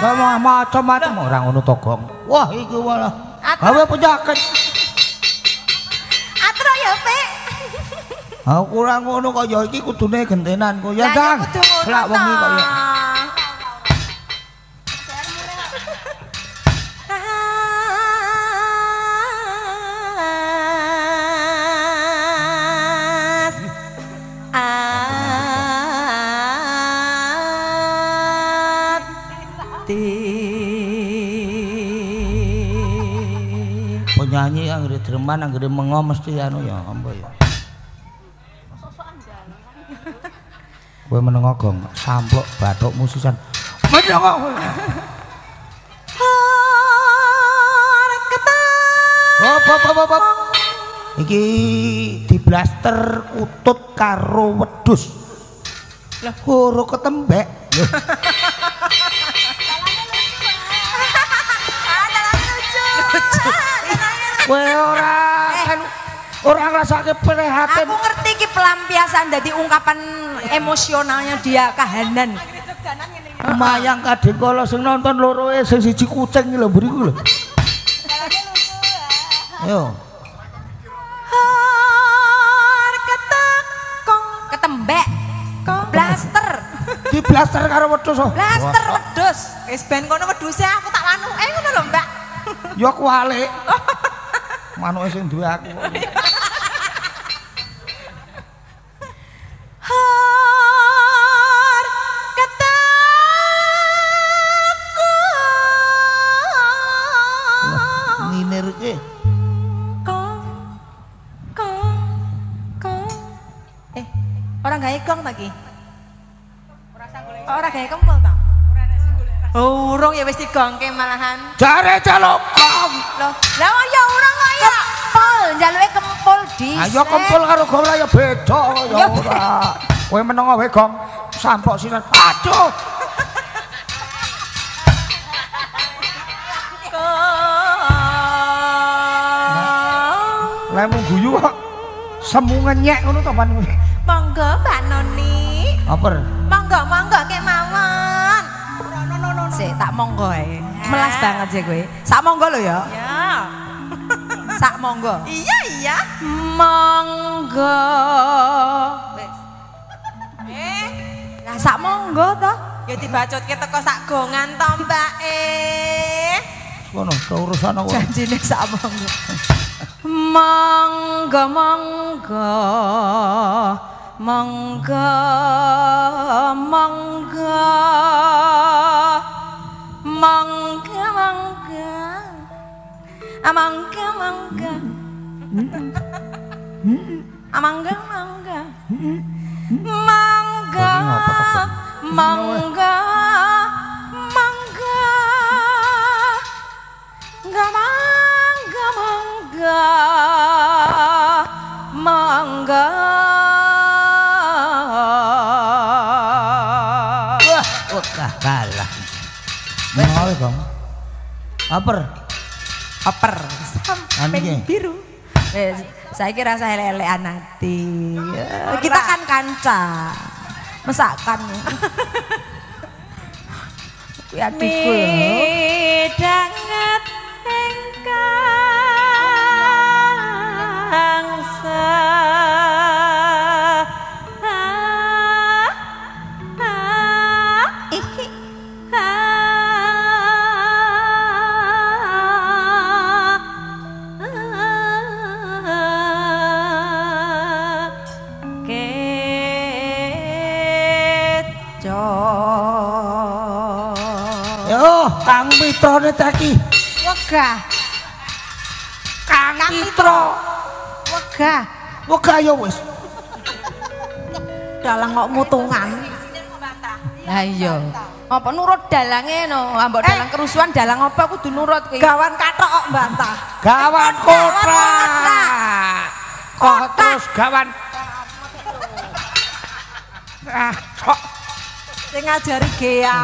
Kamu macam-macam orang ngono to, Gong. Wah, iki walah. Kamu penyakit. Atro ya, Pik. Aku kurang ngono kok ya iki kudune gentenan kok ya, Kang. Lah wong iki kok ya. Dreman anggere mengo mesti anu ya apa ya. Kowe menengo gong samplok bathuk musisan. Menengo. Hop hop hop hop. Iki diblaster utut karo wedhus. Lah horo ketembek. Kowe ora ora ngrasake prihatin. Aku ngerti iki pelampiasan dadi ungkapan emosionalnya dia kahanan. Mayang kadhe kala sing nonton loro e sing siji kucing lho mriku lho. Yo. ketembek blaster di blaster karo wedhus oh. blaster wedhus wis ben kono wedhuse aku tak wanu eh ngono lho mbak yo aku walik manuke sing duwe aku. Ya wis digongke malahan. Jare kong. Loh, lah ya urung kempul, njaluke kempul di. Ayo kempul karo gola ya beda ya ora. Kowe menengo wae gong sampok sinan. Aduh. Lemu guyu kok semu ngenyek ngono to pan. Monggo Mbak Noni. Apa? Monggo monggo kemawon. Monggo ae. Melas banget sih kowe. Sak monggo lho ya. Ya. sak monggo. Iya iya. Monggo. Wis. Eh, lah sak monggo to. Ya dibacotke teko sak gongan to, Mbak eh. Ngono, urusan aku. Janjine sak monggo. monggo monggo. Monggo monggo. Monggo monggo. Amangga mangga. Amangga mangga. mangga mangga mangga mangga mangga mangga wah Aper. Aper. Sampai biru. Eh, saya kira saya lele anati. Kita kan kanca. Masakan. Ya adikku Midanget Mitrane teki. Wegah. Kang Mitra. Wegah. Wegah ya wis. Dalang kok mutungan. Lah iya. Apa nurut dalange no, dalang eh. kerusuhan dalang apa kudu nurut kuwi. Gawan kathok kok mbantah. Gawan kota. Kok terus gawan. Ah, kok sing ngajari Gea.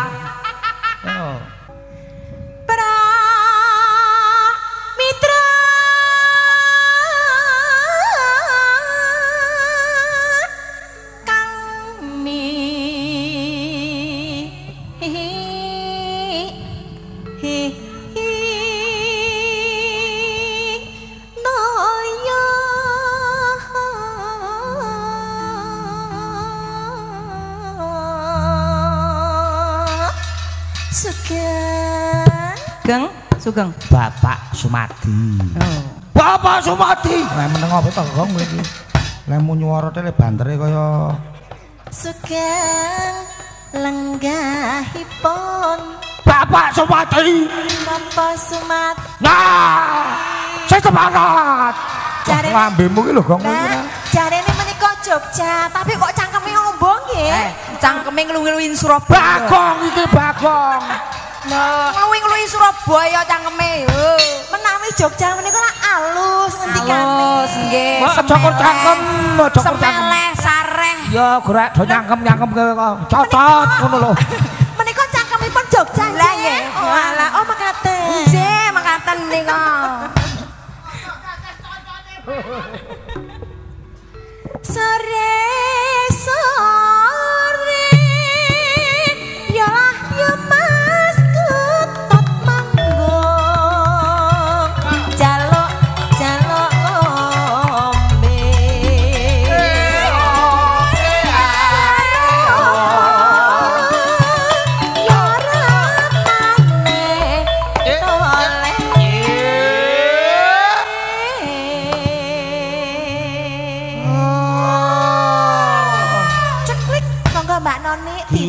Sugeng, Sugeng. Bapak Sumadi. Oh. Bapak Sumadi. Lah meneng apa to, Gong iki? Lah munyuwarate le bantere kaya Sugeng lenggahipun Bapak Sumadi. Bapak Sumadi. Nah, saya semangat. Jare lambemu ki lho, Gong. Nah, jarene menika Jogja, tapi kok cangkeme ombong nggih? Eh, cangkeme ngluwi-ngluwi Surabaya. Bagong iki, Bagong. Ngluwi-ngluwi Surabaya cangkeme. Menawi Jogja menika lak alus ngendikane. Alus nggih. Cokor cangkem, cokor cangkem. Semeleh sareh. Ya gerak do nyangkem-nyangkem cocot ngono lho. Menika cangkemipun Jogja lah nggih. Oh alah, oh makaten. Nggih, makaten menika.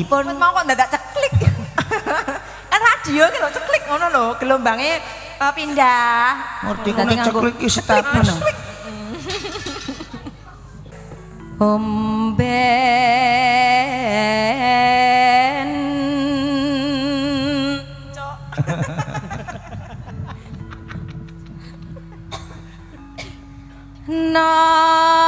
dipun mau kok dadak ceklik. kan radio ki lho ceklik ngono lho, gelombange uh, pindah. Ngerti kok ceklik iki status. Omben. Cok. No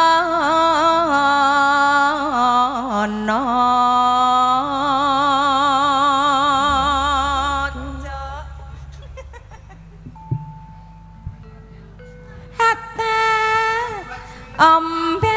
Um.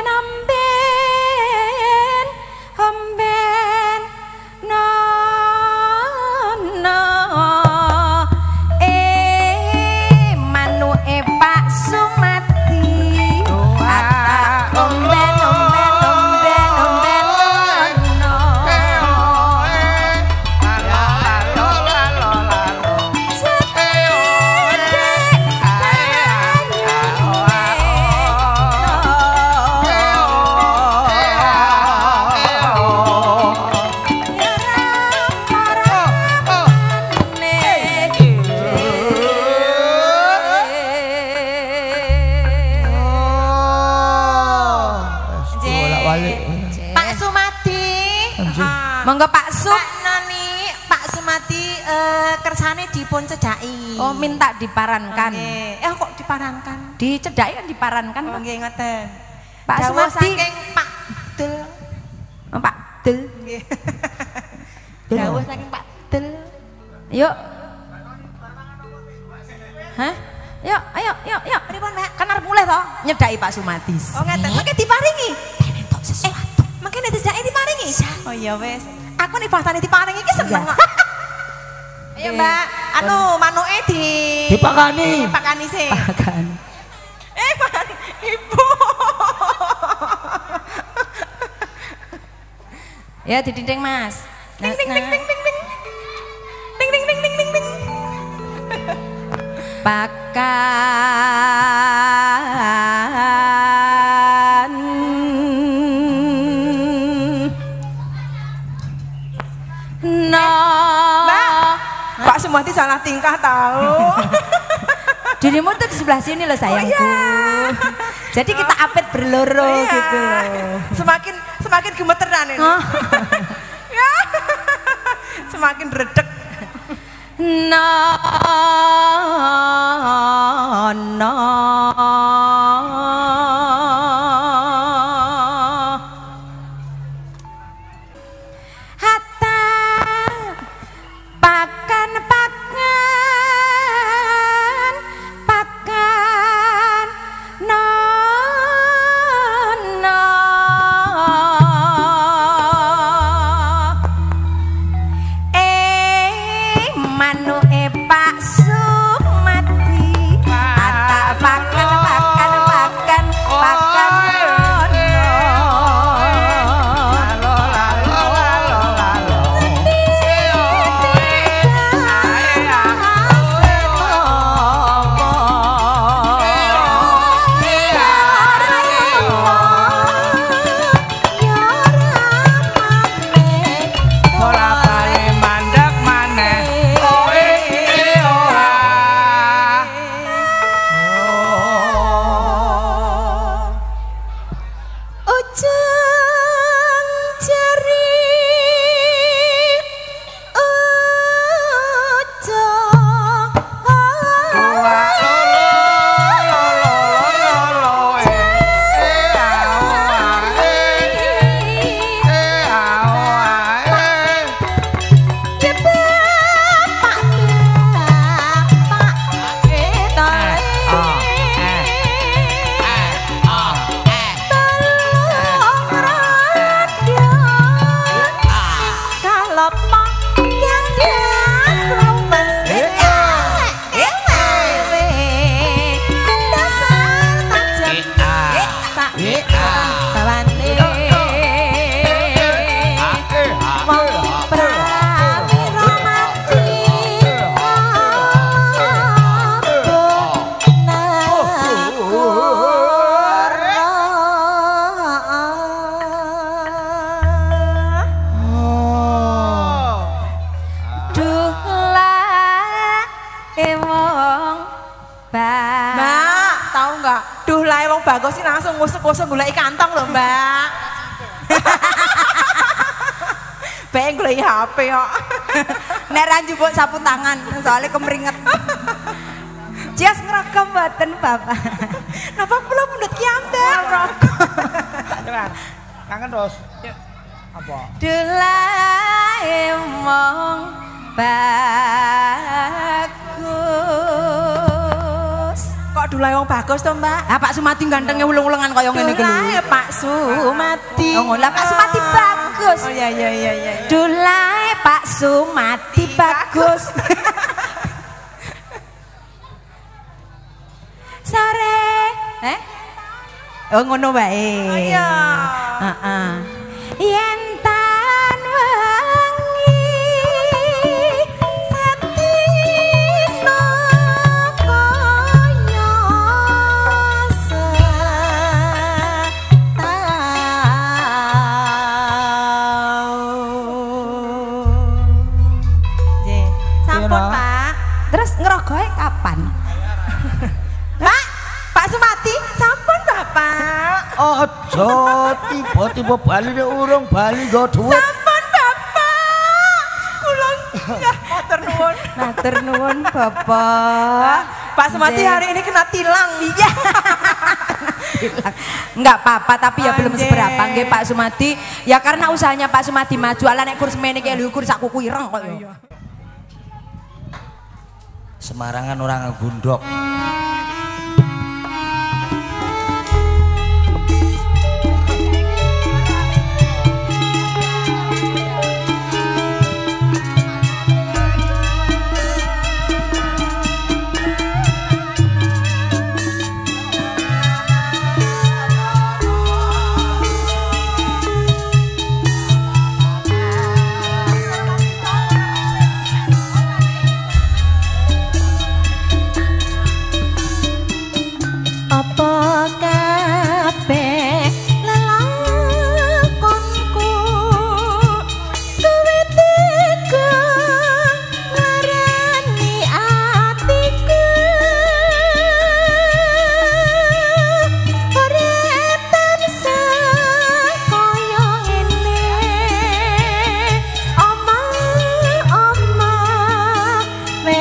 Diparankan. Nggih. Eh kok diparankan? Dicedhaki kan diparankan. Oh nggih ngoten. Pak Dawuh saking Pak Dul. Oh, Pak. Nggih. Dul. Dawuh saking Pak Dul. Yuk. Hah? Yuk, ayo, yuk, yuk. Pripun, Mbak? Kan arep mulai toh nyedaki Pak Sumatis. Oh ngeten. Mengke diparingi. Eh, mengke nek diparingi. Oh iya wis. Aku nih bahasane diparingi iki seneng kok. Ayo Mbak, anu manuke di Dipakani. Dipakani sih. Kan. Eh, Pak, Ibu. Ya didinding Mas. Ding ding ding ding ding ding. Ding ding ding ding ding ding. Pakan Sumati salah tingkah tahu. Dirimu tuh di sebelah sini loh sayangku Jadi kita apet berloro Iya. gitu Semakin semakin gemeteran ini. Oh. Ya. Semakin redek. No, no. Njupuk sapu tangan soalnya kemeringet. Jas ngerekam mboten Bapak. Napa kula mundut ki ambek? Kangen terus. Apa? Dulae mong bagus. Kok dulai wong bagus to, Mbak? Ah Pak Sumati gantengnya ulung-ulungan kaya ngene iki lho. Dulai Pak Sumati. Oh. Lah, Pak Sumati bagus. Oh iya iya iya iya. Dulae Pak Sumati bagus. Sore. Eh? Oh ngono wae. Oh iya. Heeh. apa bali nek urung bali gak dhuwit. Sampun Bapak. kulon matur nuwun. Matur nuwun Bapak. Pak Semati hari ini kena tilang. Iya. Enggak apa-apa tapi ya belum seberapa nggih Pak Sumati. Ya karena usahanya Pak Sumati maju ala nek kursi meneh ki lukur sak kuku ireng kok. Ya. Semarangan orang gundok.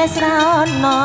Wis ra ono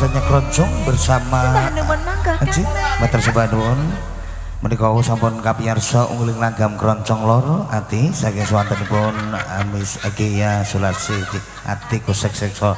tembang nuansanya keroncong bersama Haji Mater Sebanuun menika sampun kapiyarsa ungguling langgam keroncong loro. Ati saking swantenipun Amis Agia Sulasi ati kusek sekso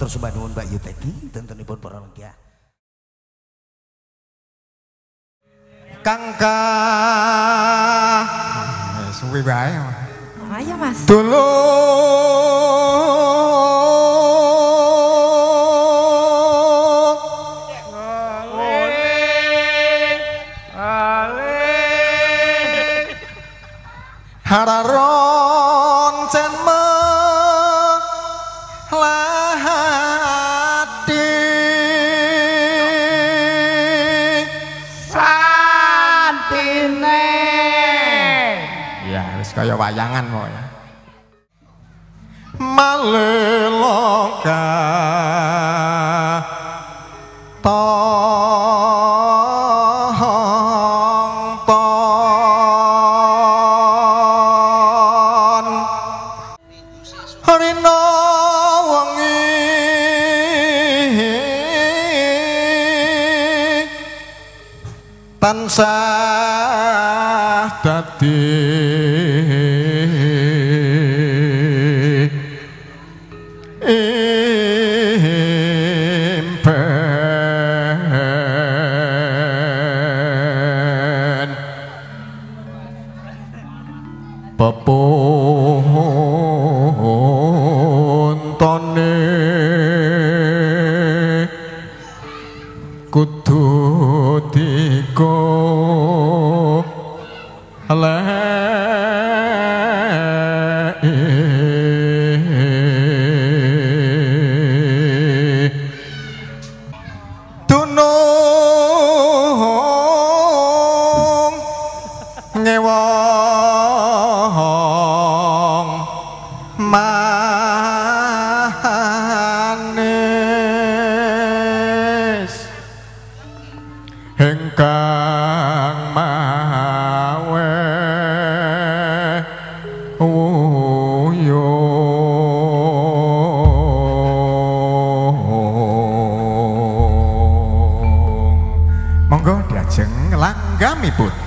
Matur sumpah nuwun Mbak Yu tentunya pun para legya. Kangka ya, suwi bae. Ayo Mas. dulu agami pun.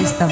asista.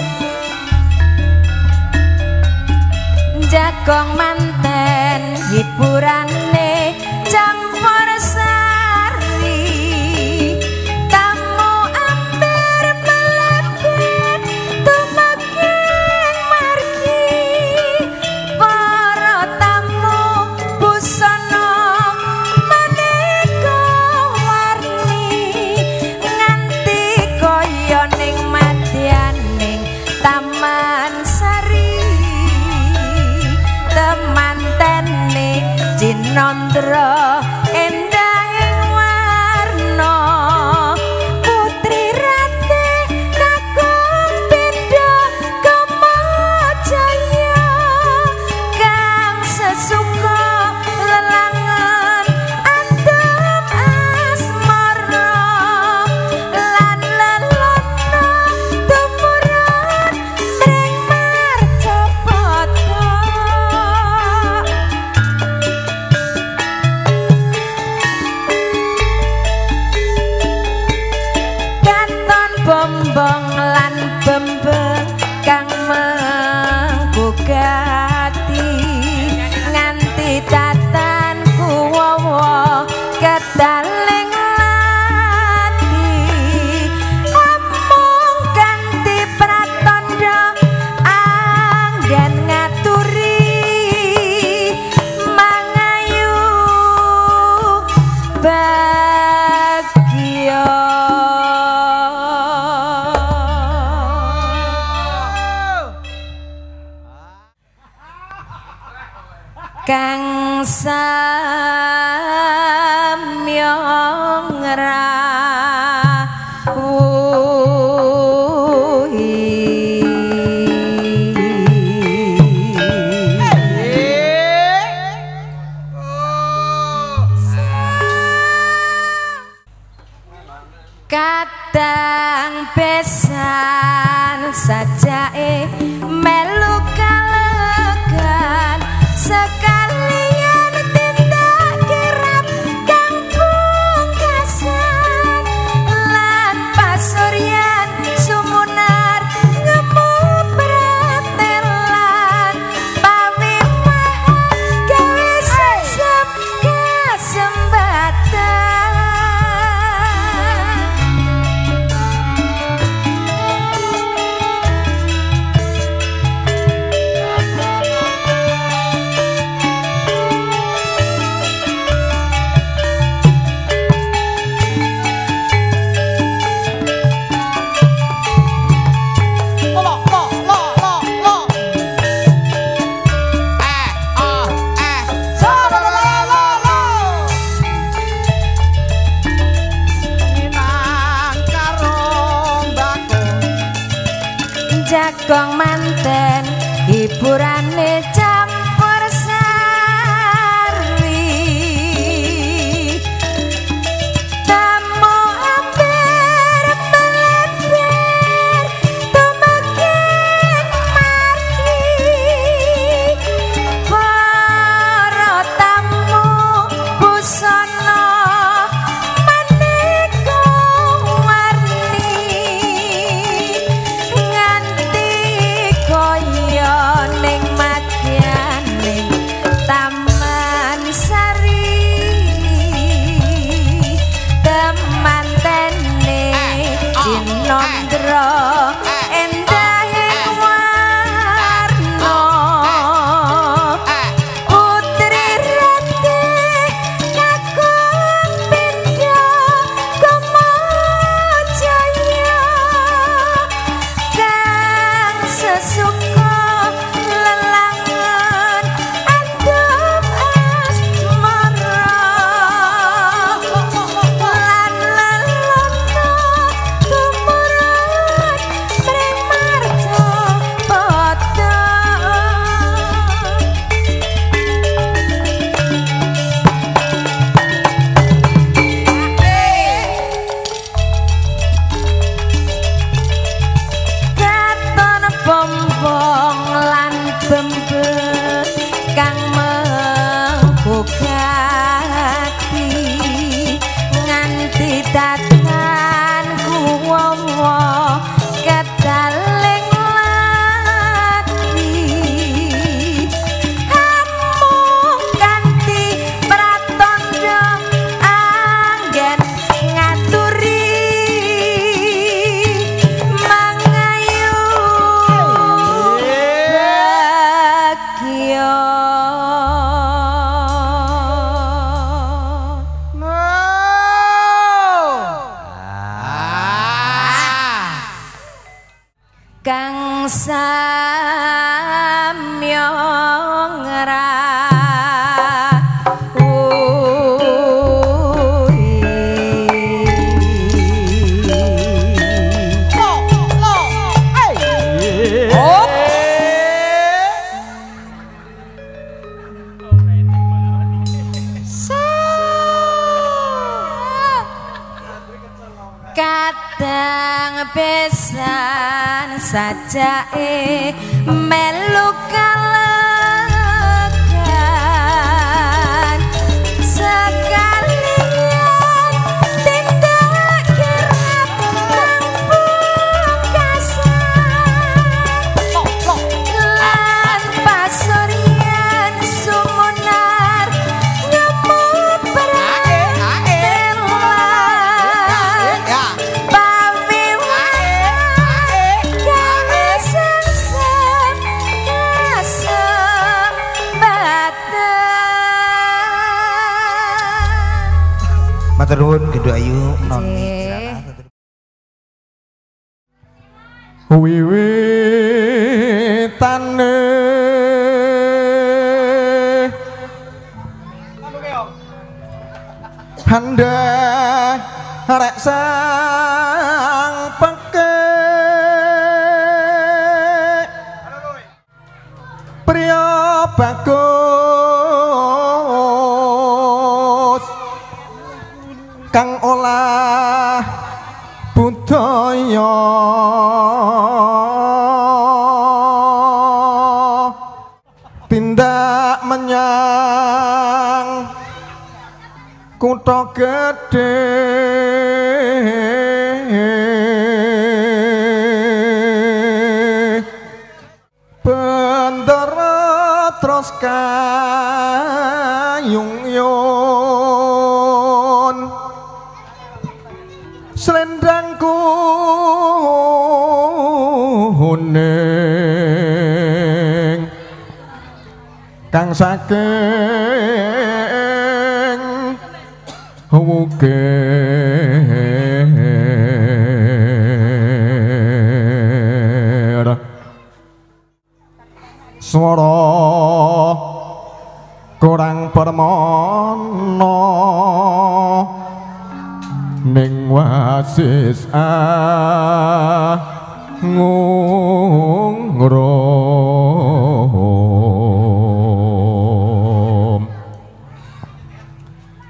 sempurna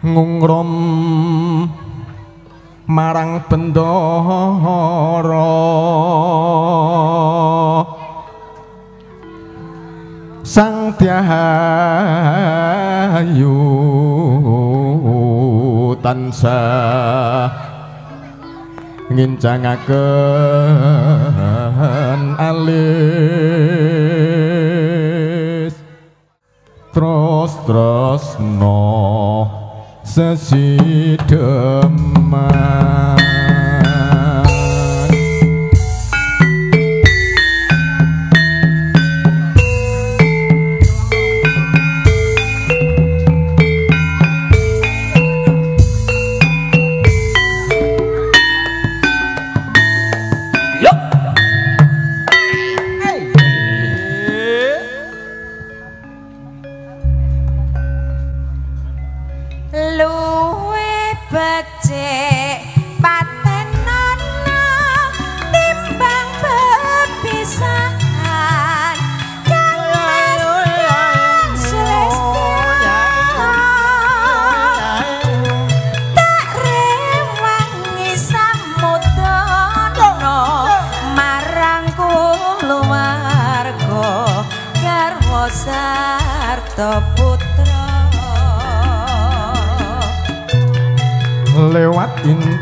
ngungrum marang bendoro. Sang tiayu tansah ngincangaken alis. Terus terus noh sesi demam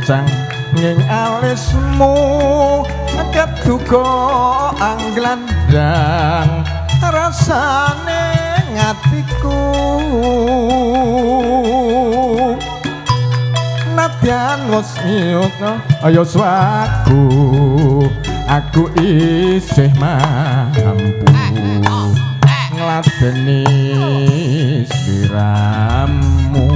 kencang Nying alismu Agak duko angglandang Rasane ngatiku. Nadyan was nyukno. Ayo swaku Aku isih mampu. Eh, eh, oh, eh. Ngladeni siramu.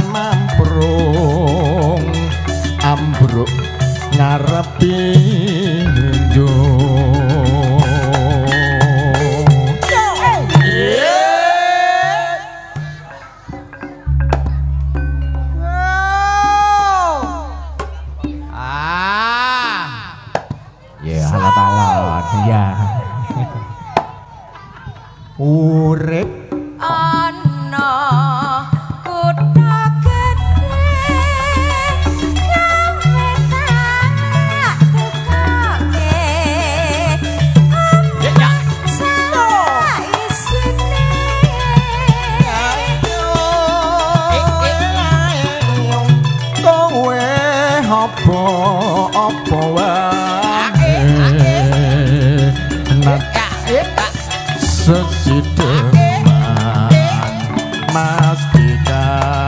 pasti dah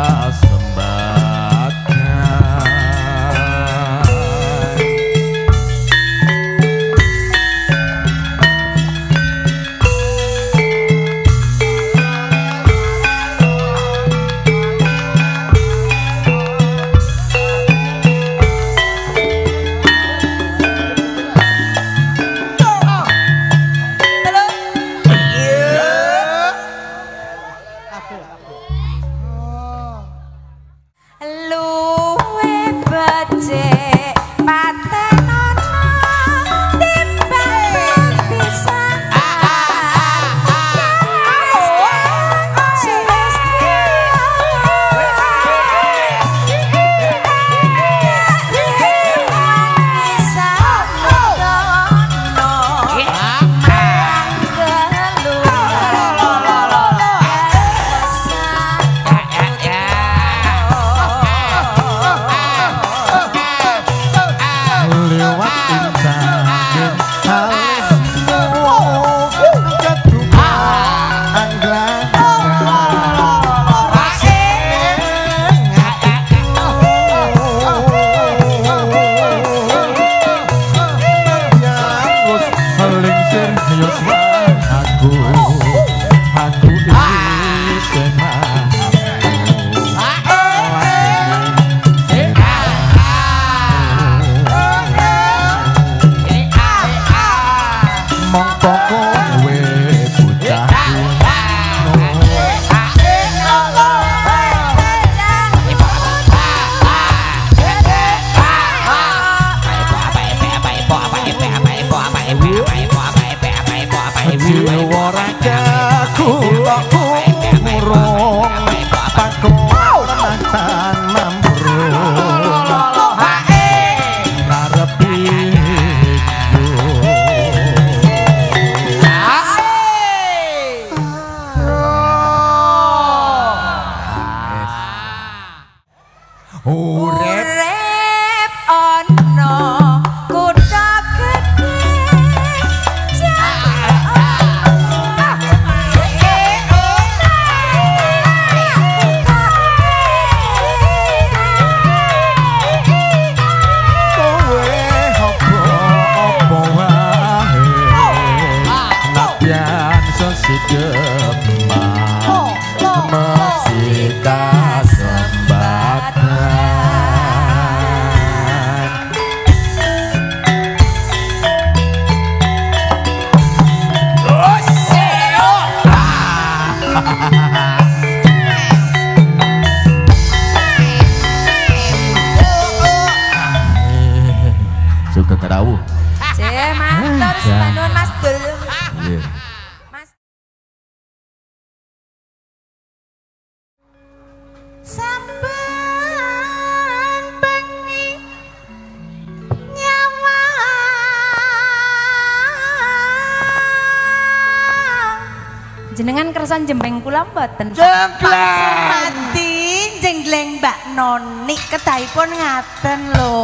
ngaten lho.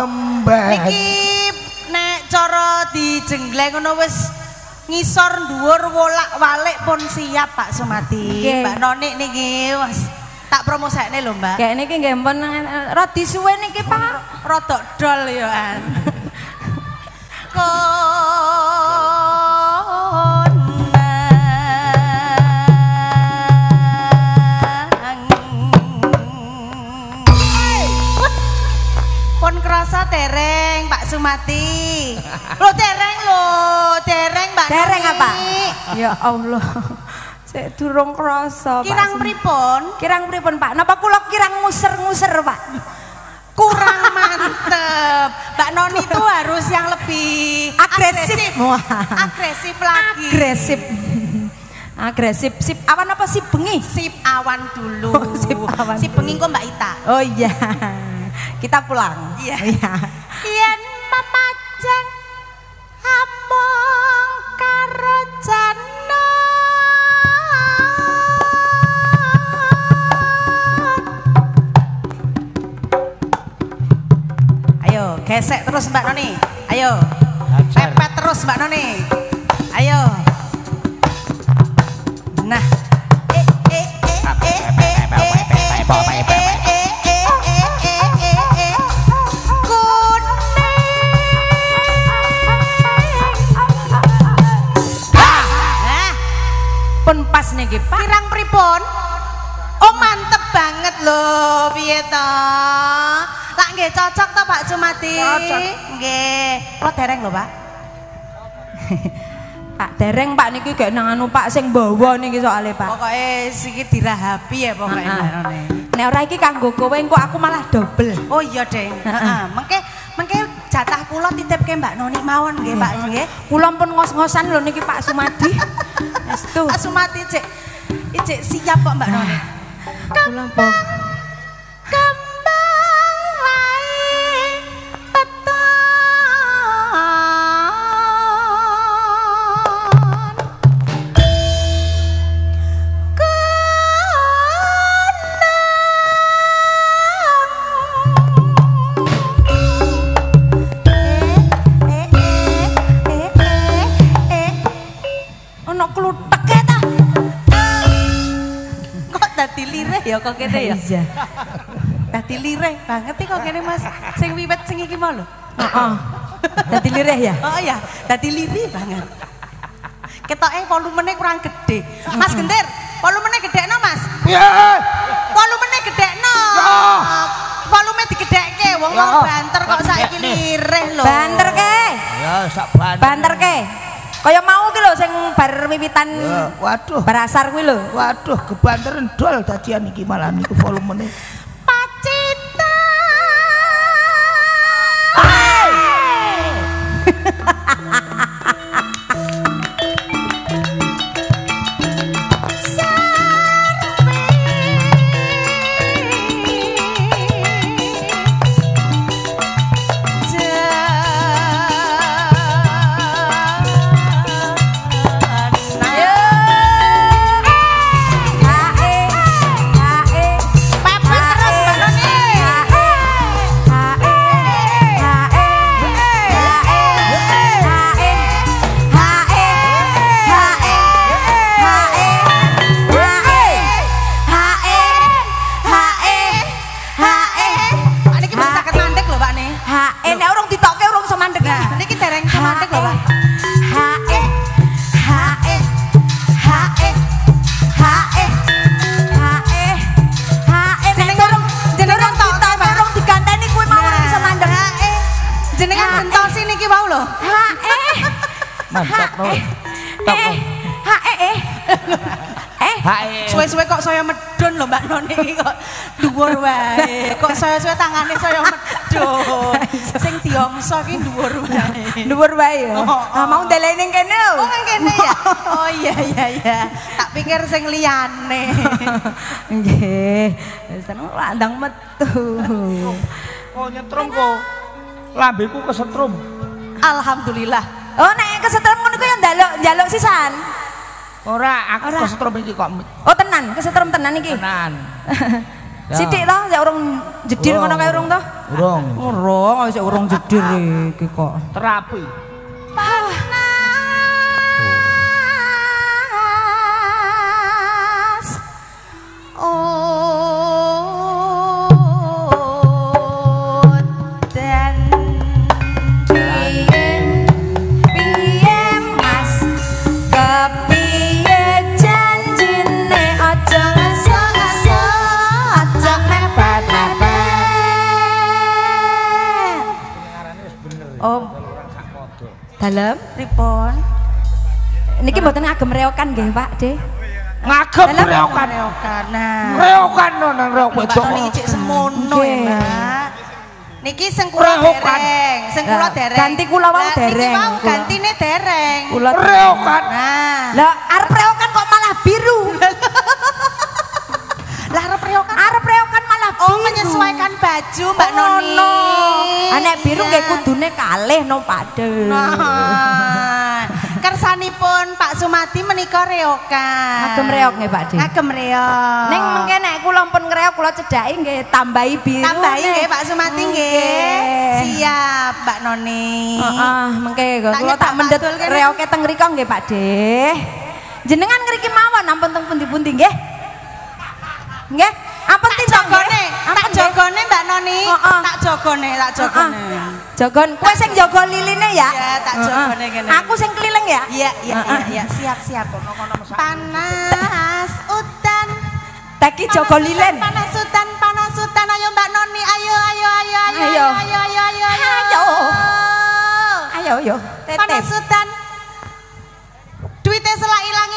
Jembat. Niki nek cara dijenggleng ngono wis ngisor dhuwur wolak-walik pun siap Pak Sumati. Nggih. Mbak Noni niki wis tak promosekne lho, Mbak. Kayak niki nggih pun radi suwe niki Pak. Rodok dol ya an. Pun dereng Pak Sumati. Lo dereng lo, dereng Mbak Dereng Noni. apa? Ya Allah. Sik durung krasa Pak. Kirang pripun? Kirang pripun Pak? Napa kula kirang nguser-nguser Pak? Kurang mantep. Mbak Noni itu harus yang lebih Agresif. Wah. Agresif lagi. Agresif. Agresif. Sip awan apa sip bengi? Sip awan dulu. Oh, sip awan Sip dulu. bengi kok Mbak Ita. Oh iya. Kita pulang. Iya. Iya. Yen memajeng among karo Ayo, gesek terus Mbak Noni. Ayo. Pepet terus Mbak Noni. Ayo. Nah. Eh eh eh eh eh eh eh eh niki Pak. pirang pripun? Oh mantep banget loh, piye to? Lah nggih cocok to Pak Sumati? Cocok. Nggih. Kula dereng lho, Pak. Pak dereng Pak niki gak nang anu Pak sing bawa niki soalnya Pak. Pokoknya siki dirahapi ya pokoknya Heeh. Nek ora iki kanggo kowe engko aku malah dobel. Oh iya, Deng. Heeh. Mengke mengke jatah kula titipke Mbak Noni mawon nggih, Pak nggih. Kula pun ngos-ngosan lho niki Pak Sumadi. Estu. Pak Sumati cek cek siap kok Mbak Noni. Kula pun kene ya? Iya. Dadi lirih banget iki kok kene Mas. Sing wiwit sing iki mau lho. Heeh. Dadi lirih ya. Oh iya, dadi lirih banget. Ketoke volumenya kurang gede. Mas Gendir, volumenya gede no Mas? Piye? Volumenya gede no. Ya. Volume digedhekke wong Ya. wong banter kok saiki lirih lho. Banter ke. Ya sak banter. Banter ke. Kaya mau ki lho sing bar wiwitan waduh. barasar kuwi lho. Waduh, kebanteren dol dadian iki malah niku volumene. Dhuwur wae ya. Oh, Ah, mau ndeleni ning kene. Oh nang kene ya. Oh iya iya iya. Tak pikir sing liyane. Nggih. Wis tenan landang metu. Oh nyetrum kok. Lambeku kesetrum. Alhamdulillah. Oh, nek kesetrum ngono ku ya njaluk njaluk sisan. Ora, aku Ora. kesetrum iki kok Oh, tenan, kesetrum tenan iki. tenan. Sithik to, ya urung jedir ngono kae urung to? Urung. Urung, sik urung jedir iki kok. Terapi. Niki mboten ngagem reokan nggih, Pak, De. Ngagem Dalam- reokan. Nah, Reokan no nang reok wedok. niki cek semono ya. Mbak. Niki sing kula dereng, sing kula dereng. ganti kula wau dereng, Niki wau kula. gantine dereng. Kula Reokan. Nah, Lah, arep reokan kok malah biru. lah arep rehokan. Arep reokan malah biru. Oh, menyesuaikan baju Mbak Noni. Ngono. Anek biru Iya. nggih kudune kalih no, Pak. Nah, kersanipun Pak Sumati menika reokan. Ngagem reok nggih, Pak De. Ngagem reok. Ning mengke nek kula pun ngreok kula cedhaki nggih tambahi biru. tambahi nggih Pak Sumati nggih. Siap Mbak Noni. Heeh, mengke kula Tak kene. reoke teng mriko nggih, Pak De. Jenengan ngriki mawon ampun teng pundi-pundi nggih. Nggih, ampun tindak jogone Mbak Noni. Heeh. Tak jogone, tak jogone. Jogon, kowe sing jaga liline ya? Iya, tak Heeh. jogone kene. Aku sing keliling ya? Iya, iya, iya, iya, siap, siap. Panas udan. Taki jaga Panas lilin. Panas udan, panas udan. Ayo Mbak Noni, ayo, ayo, ayo, ayo, Ayo. ayo, ayo, ayo, ayo, Ayo. Ayo yo, Panas udan. Duitnya selak ilang,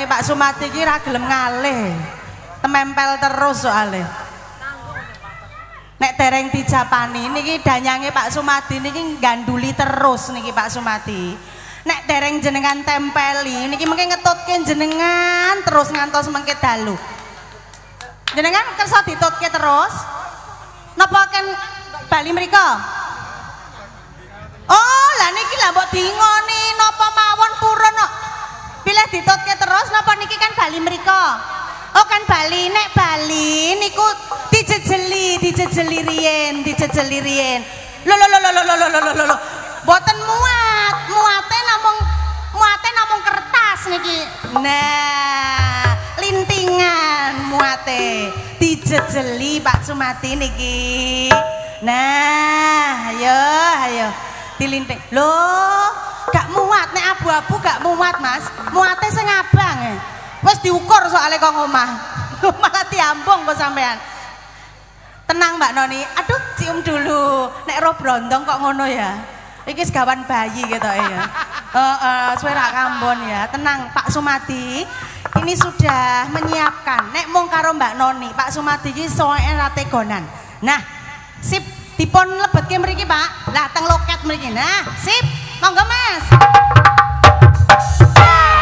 Iki danyange Pak Sumati iki ra gelem ngalih. Temempel terus soalnya. Nek dereng dijapani niki danyange Pak Sumati niki ganduli terus niki Pak Sumati. Nek dereng jenengan tempeli niki mengke ngetutke jenengan terus ngantos mengke dalu. Jenengan kersa ditutke terus? Napa ken Bali mriko? Oh, lah niki lah mbok dingoni napa mawon purun kok. Pilih ditutke iki kan Bali mereka Oh kan Bali, nek Bali niku dijejeli, dijejeli riyen, dijejeli riyen. lo lo lo lo lo lo lo lo Boten muat, muate namung muate namung kertas niki. Nah, lintingan muate. Dijejeli Pak Sumati niki. Nah, ayo ayo dilinting. Loh, gak muat nek abu-abu gak muat, Mas. Muatnya sing abang. Eh. Wes diukur soalnya kok ngomah. Malah diambung kok sampean. Tenang Mbak Noni. Aduh, cium dulu. Nek roh brondong kok ngono ya. Iki segawan bayi gitu ya. Heeh, uh, suara kambon ya. Tenang Pak Sumati. Ini sudah menyiapkan. Nek mung karo Mbak Noni, Pak Sumati iki soalnya rategonan. Nah, sip dipun lebetke mriki, Pak. Lah teng loket mriki. Nah, sip. Monggo, Mas. Dang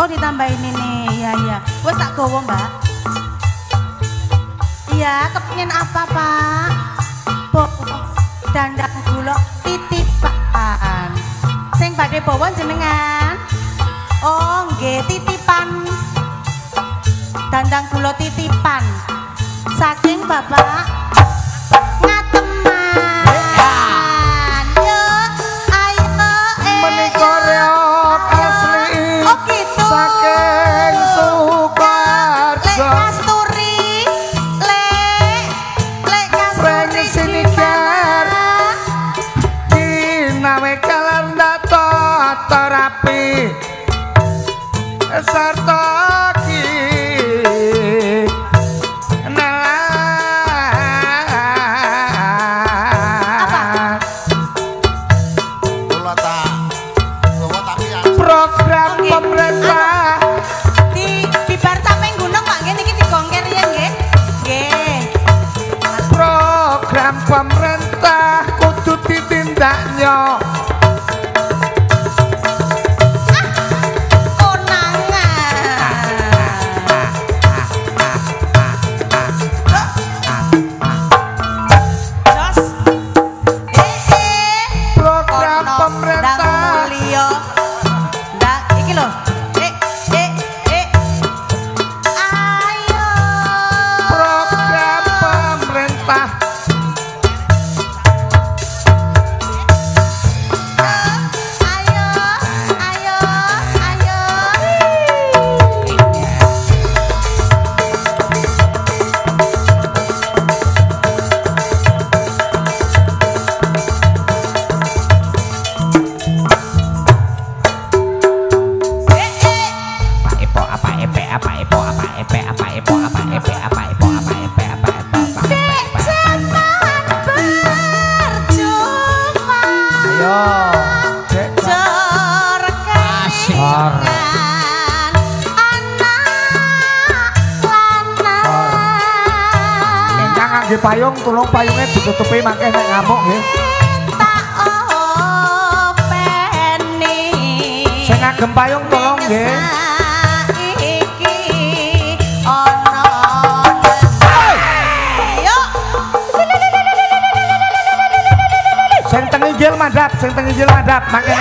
Oh, ditambahin ini. Iya, iya. Wes tak gowo, Mbak. Iya, kepingin apa, Pak? Bo dandang gula titipan. Sing badhe bawa jenengan. Oh, nggih titipan. Dandang gula titipan. Saking Bapak tutupi mangke nek ngamuk nggih. Tak openi. Sing ngagem payung tolong nggih. Sing teng injil mandap, sing teng injil mandap, mangke.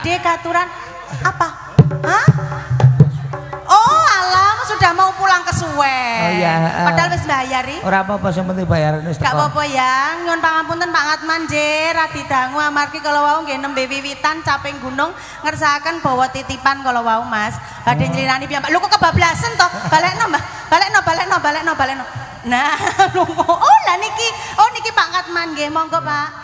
Badhe katuran apa? Hah? Oh, alam sudah mau pulang ke Suwe. Oh, iya, heeh. Padahal wis bayari. Ora apa-apa sing penting bayaran wis Gak apa-apa ya, nyuwun pangapunten Pak Ngatman nggih, radi dangu amargi kala wau nggih nembe wiwitan caping gunung ngersakaken bawa titipan kala wau Mas. Badhe nyelirani piyambak. Lho kok kebablasan to? Balekno, Mbah. Balekno, balekno, balekno, balekno. Nah, lho oh lah niki, oh niki Pak Ngatman nggih, monggo Pak.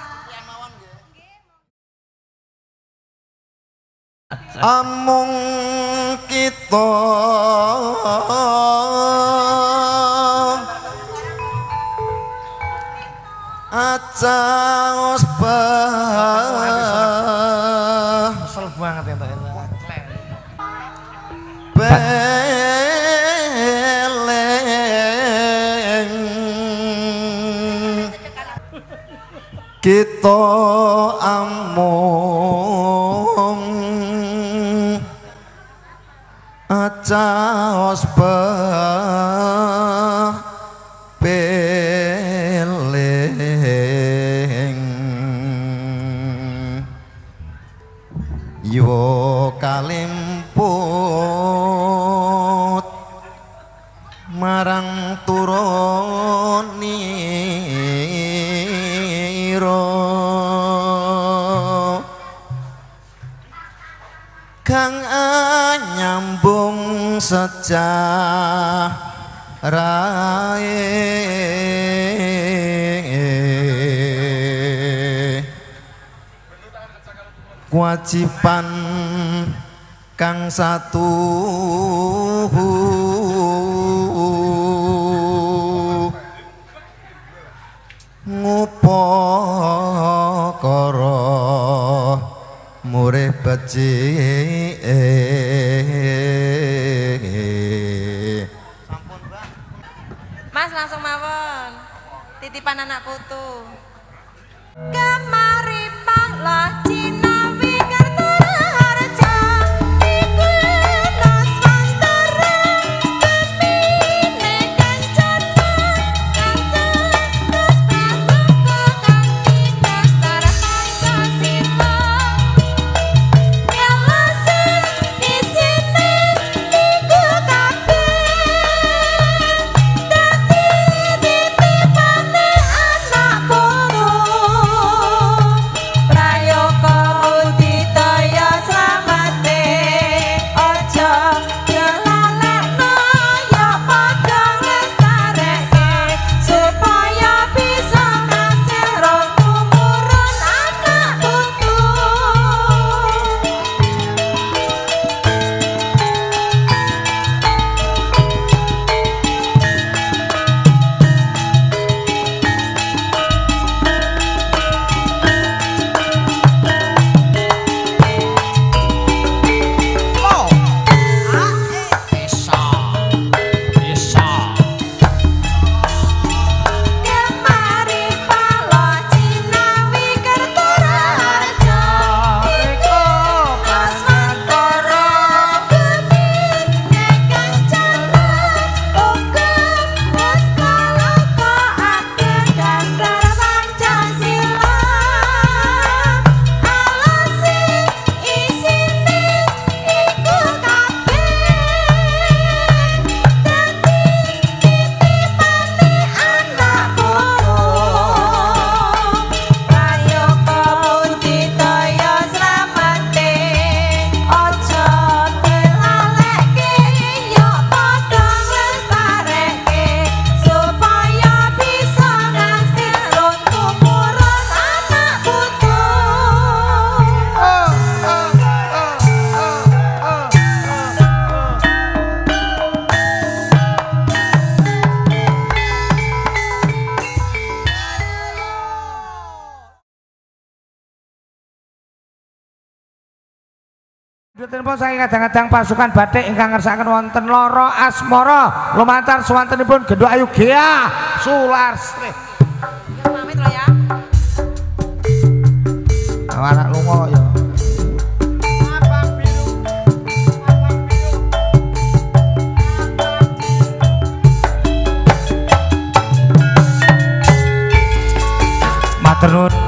satu. Ngupokoro murih becik Mas langsung mawon. Titipan anak putu. Kemari panglah kadang-kadang pasukan batik ingkang ngersakaken wonten loro asmoro lumantar swantenipun gendok Ayu Gea sular, Ya pamit ya. Anak lungo ya. Terima kasih.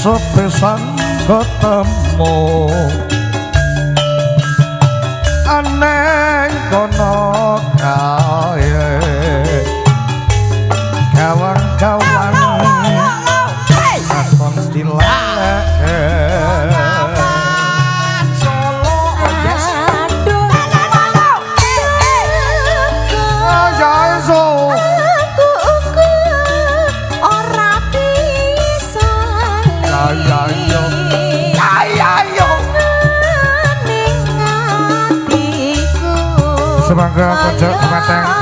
sepesan ketemu. Aneh kono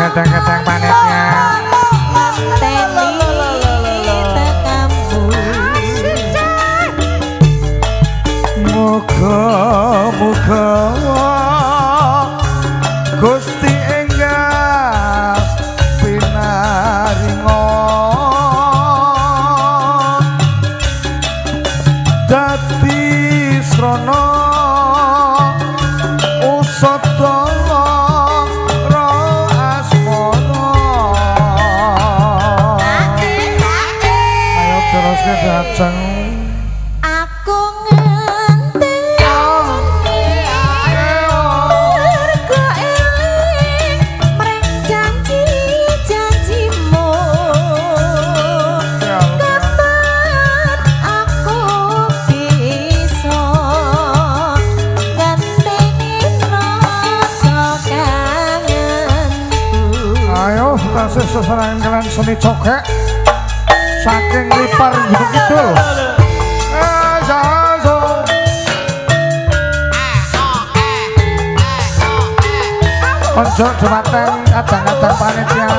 kadang-kadang panen Ini cokek Saking lipar begitu. Eh, Ojo dumateng kadang-kadang panitia.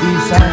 Yeah.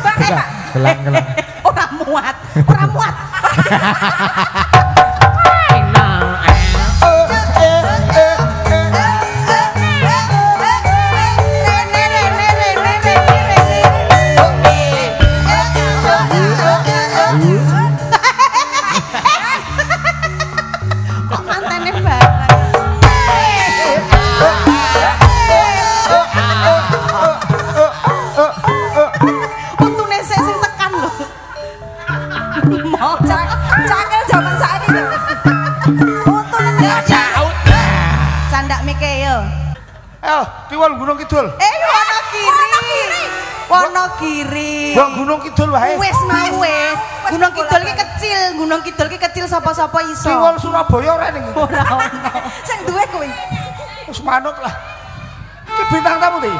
Bapak enak. Eh, gelang, eh, gelang. Eh, orang muat, orang muat. Gunung Kidul wae. Wis mau wis. Gunung Kidul ki kecil, Gunung Kidul ki kecil sapa-sapa iso. Sing wong Surabaya ora ning. Ora ono. Sing duwe kuwi. Wis manut lah. Ki bintang tamu iki.